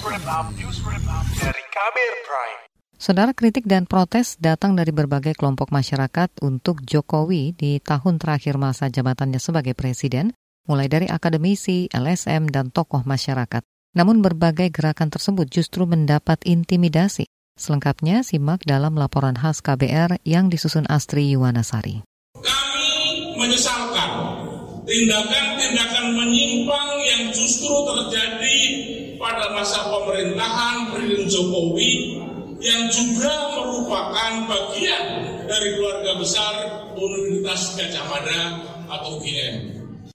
Dari Kabir Prime. Saudara kritik dan protes datang dari berbagai kelompok masyarakat untuk Jokowi di tahun terakhir masa jabatannya sebagai presiden, mulai dari akademisi, LSM, dan tokoh masyarakat. Namun berbagai gerakan tersebut justru mendapat intimidasi. Selengkapnya simak dalam laporan khas KBR yang disusun Astri Yuwanasari. Kami menyesalkan tindakan-tindakan menyimpang yang justru terjadi pada masa pemerintahan Presiden Jokowi yang juga merupakan bagian dari keluarga besar Universitas Gajah Mada atau UGM.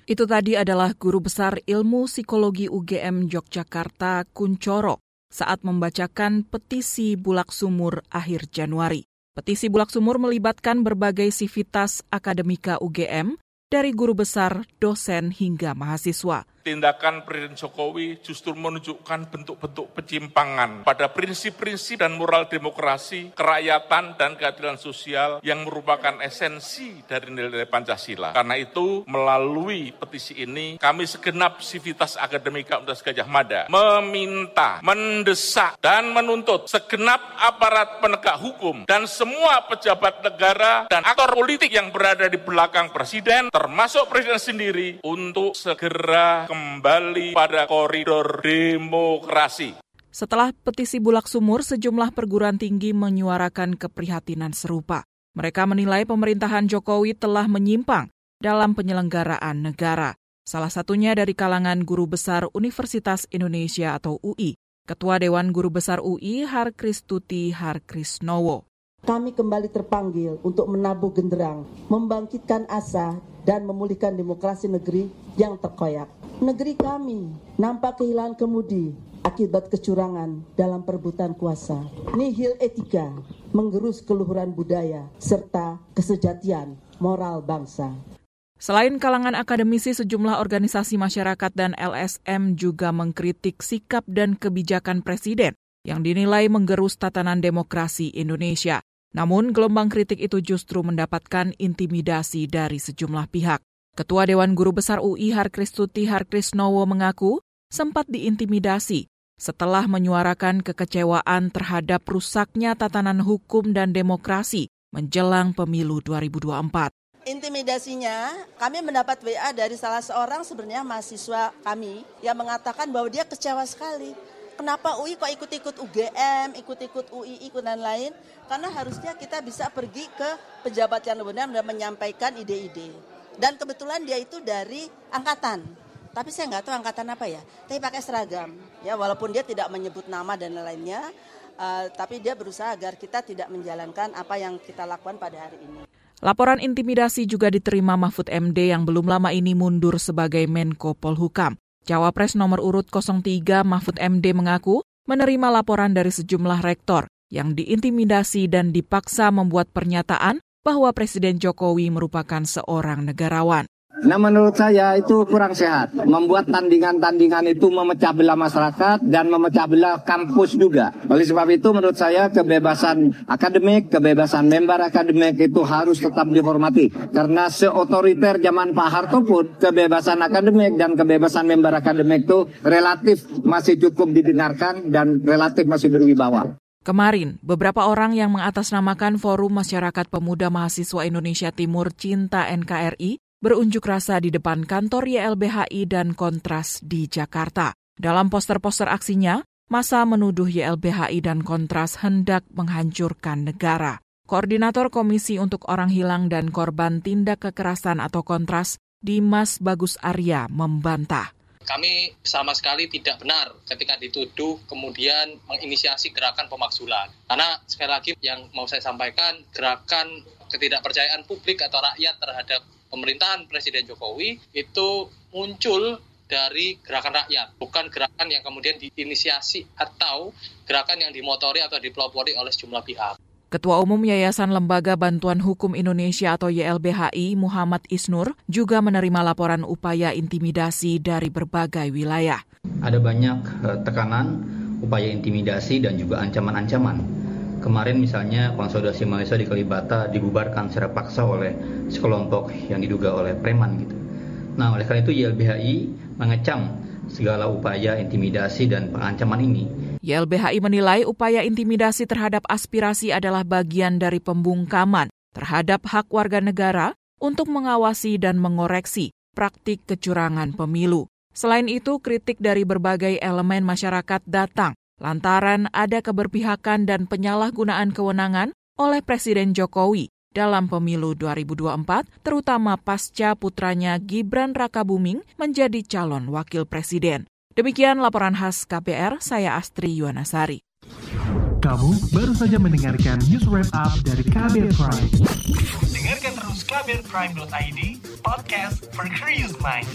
Itu tadi adalah guru besar ilmu psikologi UGM Yogyakarta Kuncoro saat membacakan petisi Bulak Sumur akhir Januari. Petisi Bulak Sumur melibatkan berbagai sivitas akademika UGM, dari guru besar, dosen, hingga mahasiswa tindakan Presiden Jokowi justru menunjukkan bentuk-bentuk penyimpangan pada prinsip-prinsip dan moral demokrasi, kerakyatan, dan keadilan sosial yang merupakan esensi dari nilai-nilai Pancasila. Karena itu, melalui petisi ini, kami segenap sivitas akademika Universitas Gajah Mada meminta, mendesak, dan menuntut segenap aparat penegak hukum dan semua pejabat negara dan aktor politik yang berada di belakang Presiden, termasuk Presiden sendiri, untuk segera kembali pada koridor demokrasi. Setelah petisi Bulak Sumur, sejumlah perguruan tinggi menyuarakan keprihatinan serupa. Mereka menilai pemerintahan Jokowi telah menyimpang dalam penyelenggaraan negara. Salah satunya dari kalangan guru besar Universitas Indonesia atau UI, Ketua Dewan Guru Besar UI Harkristuti Harkrisnowo. Kami kembali terpanggil untuk menabuh genderang, membangkitkan asa, dan memulihkan demokrasi negeri yang terkoyak. Negeri kami nampak kehilangan kemudi akibat kecurangan dalam perebutan kuasa. Nihil etika, menggerus keluhuran budaya, serta kesejatian moral bangsa. Selain kalangan akademisi, sejumlah organisasi masyarakat dan LSM juga mengkritik sikap dan kebijakan Presiden yang dinilai menggerus tatanan demokrasi Indonesia. Namun, gelombang kritik itu justru mendapatkan intimidasi dari sejumlah pihak. Ketua Dewan Guru Besar UI Harkristuti Harkrisnowo mengaku sempat diintimidasi setelah menyuarakan kekecewaan terhadap rusaknya tatanan hukum dan demokrasi menjelang pemilu 2024. Intimidasinya, kami mendapat WA dari salah seorang sebenarnya mahasiswa kami yang mengatakan bahwa dia kecewa sekali. Kenapa UI kok ikut-ikut UGM, ikut-ikut UI, ikut dan lain? Karena harusnya kita bisa pergi ke pejabat yang benar dan menyampaikan ide-ide. Dan kebetulan dia itu dari angkatan. Tapi saya nggak tahu angkatan apa ya. Tapi pakai seragam. Ya walaupun dia tidak menyebut nama dan lainnya. Uh, tapi dia berusaha agar kita tidak menjalankan apa yang kita lakukan pada hari ini. Laporan intimidasi juga diterima Mahfud MD yang belum lama ini mundur sebagai Menko Polhukam. Cawapres nomor urut 03 Mahfud MD mengaku menerima laporan dari sejumlah rektor yang diintimidasi dan dipaksa membuat pernyataan bahwa Presiden Jokowi merupakan seorang negarawan. Nah menurut saya itu kurang sehat. Membuat tandingan-tandingan itu memecah belah masyarakat dan memecah belah kampus juga. Oleh sebab itu menurut saya kebebasan akademik, kebebasan member akademik itu harus tetap dihormati. Karena seotoriter zaman Pak Harto pun kebebasan akademik dan kebebasan member akademik itu relatif masih cukup didengarkan dan relatif masih berwibawa. Kemarin, beberapa orang yang mengatasnamakan Forum Masyarakat Pemuda Mahasiswa Indonesia Timur Cinta NKRI berunjuk rasa di depan kantor YLBHI dan Kontras di Jakarta. Dalam poster-poster aksinya, masa menuduh YLBHI dan Kontras hendak menghancurkan negara. Koordinator Komisi untuk Orang Hilang dan Korban Tindak Kekerasan atau Kontras, Dimas Bagus Arya, membantah kami sama sekali tidak benar ketika dituduh kemudian menginisiasi gerakan pemakzulan. Karena sekali lagi yang mau saya sampaikan, gerakan ketidakpercayaan publik atau rakyat terhadap pemerintahan Presiden Jokowi itu muncul dari gerakan rakyat, bukan gerakan yang kemudian diinisiasi atau gerakan yang dimotori atau dipelopori oleh sejumlah pihak. Ketua Umum Yayasan Lembaga Bantuan Hukum Indonesia atau YLBHI Muhammad Isnur juga menerima laporan upaya intimidasi dari berbagai wilayah. Ada banyak eh, tekanan, upaya intimidasi dan juga ancaman-ancaman. Kemarin misalnya konsolidasi mahasiswa di Kalibata dibubarkan secara paksa oleh sekelompok yang diduga oleh preman gitu. Nah oleh karena itu YLBHI mengecam segala upaya intimidasi dan pengancaman ini. YLBHI menilai upaya intimidasi terhadap aspirasi adalah bagian dari pembungkaman terhadap hak warga negara untuk mengawasi dan mengoreksi praktik kecurangan pemilu. Selain itu, kritik dari berbagai elemen masyarakat datang lantaran ada keberpihakan dan penyalahgunaan kewenangan oleh Presiden Jokowi dalam pemilu 2024, terutama pasca putranya Gibran Rakabuming menjadi calon wakil presiden. Demikian laporan khas KPR, saya Astri Yuwanasari. Kamu baru saja mendengarkan news wrap up dari KBR Prime. Dengarkan terus kbrprime.id, podcast for curious mind.